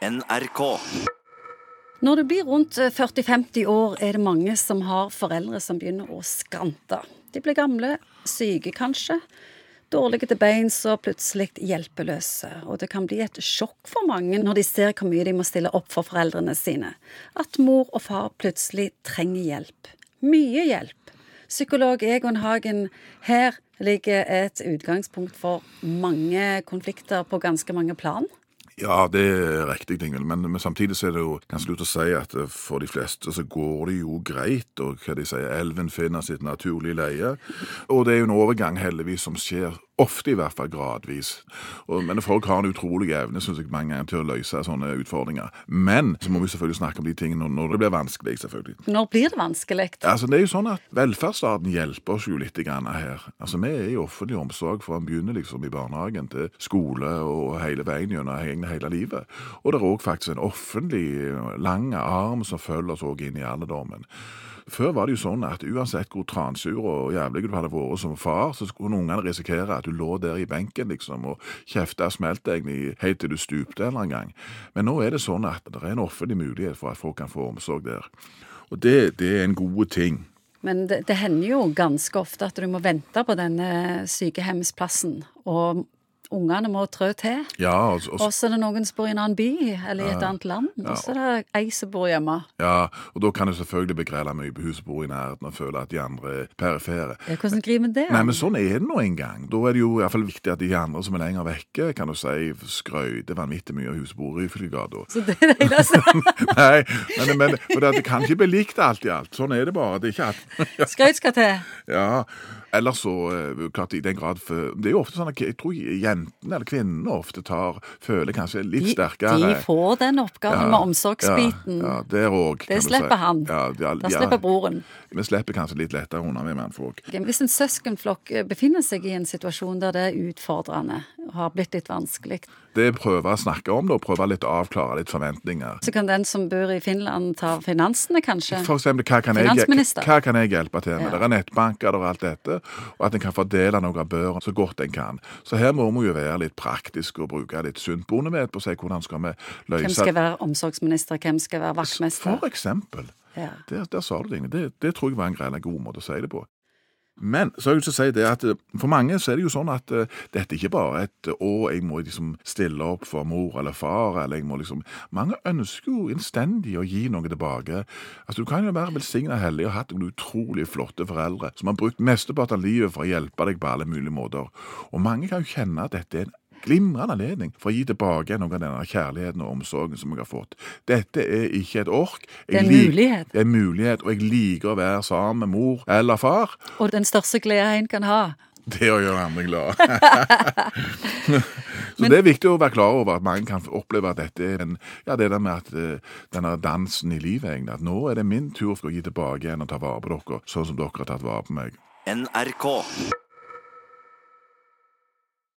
NRK. Når du blir rundt 40-50 år, er det mange som har foreldre som begynner å skrante. De blir gamle, syke kanskje, dårlige til beins og plutselig hjelpeløse. Og det kan bli et sjokk for mange når de ser hvor mye de må stille opp for foreldrene sine. At mor og far plutselig trenger hjelp. Mye hjelp. Psykolog Egon Hagen, her ligger et utgangspunkt for mange konflikter på ganske mange plan. Ja, det er riktig, Ingvild, men, men, samtidig så er det jo ganske lurt å si at eh, for de fleste så går det jo greit, og hva de sier, elven finner sitt naturlige leie. Og det er jo en overgang, heldigvis, som skjer Ofte i hvert fall gradvis. Og, men folk har en utrolig evne synes jeg, mange ganger til å løse sånne utfordringer. Men så må vi selvfølgelig snakke om de tingene når, når det blir vanskelig. selvfølgelig. Når blir det vanskelig? Altså, det er jo sånn at Velferdsstaten hjelper oss jo litt grann her. Altså, Vi er i offentlig omsorg fra en begynner liksom i barnehagen til skole og hele veien gjennom hele livet. Og det er òg faktisk en offentlig lang arm som følger oss òg inn i alderdommen. Før var det jo sånn at uansett hvor transur og jævlig du hadde vært som far, så kunne ungene risikere at du lå der i benken liksom og kjefta og deg helt til du stupte en eller annen gang. Men nå er det sånn at det er en offentlig mulighet for at folk kan få omsorg der. Og det, det er en god ting. Men det, det, hender jo ganske ofte at du må vente på denne sykehjemsplassen. Og ungene må trø til. Ja, og, og, og så er det noen som bor i en annen by eller i et annet land. Ja, og så er det ei som bor hjemme. Ja, og da kan du selvfølgelig begrele mye på hun som bor i nærheten og føle at de andre er perifere. Ja, hvordan griper vi det? Nei, men Sånn er det nå en gang. Da er det jo i hvert fall viktig at de andre som er lenger vekke, kan du si, skrøyter vanvittig mye av hun som bor i Ryfylgegata. Så det er det eneste? Nei, men, men det, det kan ikke bli likt alt i alt. Sånn er det bare. Det er ikke alt. Skrøyt skal til. Ja. Eller så, klart i den grad Det er jo ofte sånn at jeg tror jentene eller kvinnene ofte tar, føler kanskje litt de, sterkere De får den oppgaven ja, med omsorgsbiten. Ja, ja der òg. Det slipper si. han. Ja, ja, da slipper broren. Vi slipper kanskje litt lettere unna med mannfolk. Hvis en søskenflokk befinner seg i en situasjon der det er utfordrende har blitt litt vanskelig Det prøver å snakke om det, og prøve litt å avklare litt forventninger. Så kan den som bor i Finland ta finansene, kanskje? For eksempel, hva kan, jeg, hva kan jeg hjelpe til med? Det er nettbanker og alt dette og at en kan fordele noe av børen så godt en kan. Så her må vi jo være litt praktiske og bruke litt sunt bondevett på å si hvordan skal vi løse Hvem skal være omsorgsminister, hvem skal være vaktmester? For eksempel. Ja. Der, der, sa du det. Det, det tror jeg var en grei god måte å si det på. Men så har jeg lyst til å si det at eh, for mange så er det jo sånn at uh, dette ikke bare et 'å, jeg må liksom stille opp for mor eller far', eller jeg må liksom Mange ønsker jo innstendig å gi noe tilbake. Altså Du kan jo være velsigna heldig og hatt noen utrolig flotte foreldre som har brukt mesteparten av livet for å hjelpe deg på alle mulige måter. Og mange kan jo kjenne at dette er en glimrende anledning for å gi tilbake noe av denne kjærligheten og omsorgen som jeg har fått. Dette er ikke et ork. Jeg det er en mulighet. Det er en mulighet, og jeg liker å være sammen med mor eller far. Og den største gleden en kan ha. Det å gjøre andre glade. Så Men, det er viktig å være klar over at mange kan oppleve at dette er en, ja, det der med at uh, denne dansen i livet, egentlig. At nå er det min tur for å gi tilbake igjen og ta vare på dere, sånn som dere har tatt vare på meg. NRK.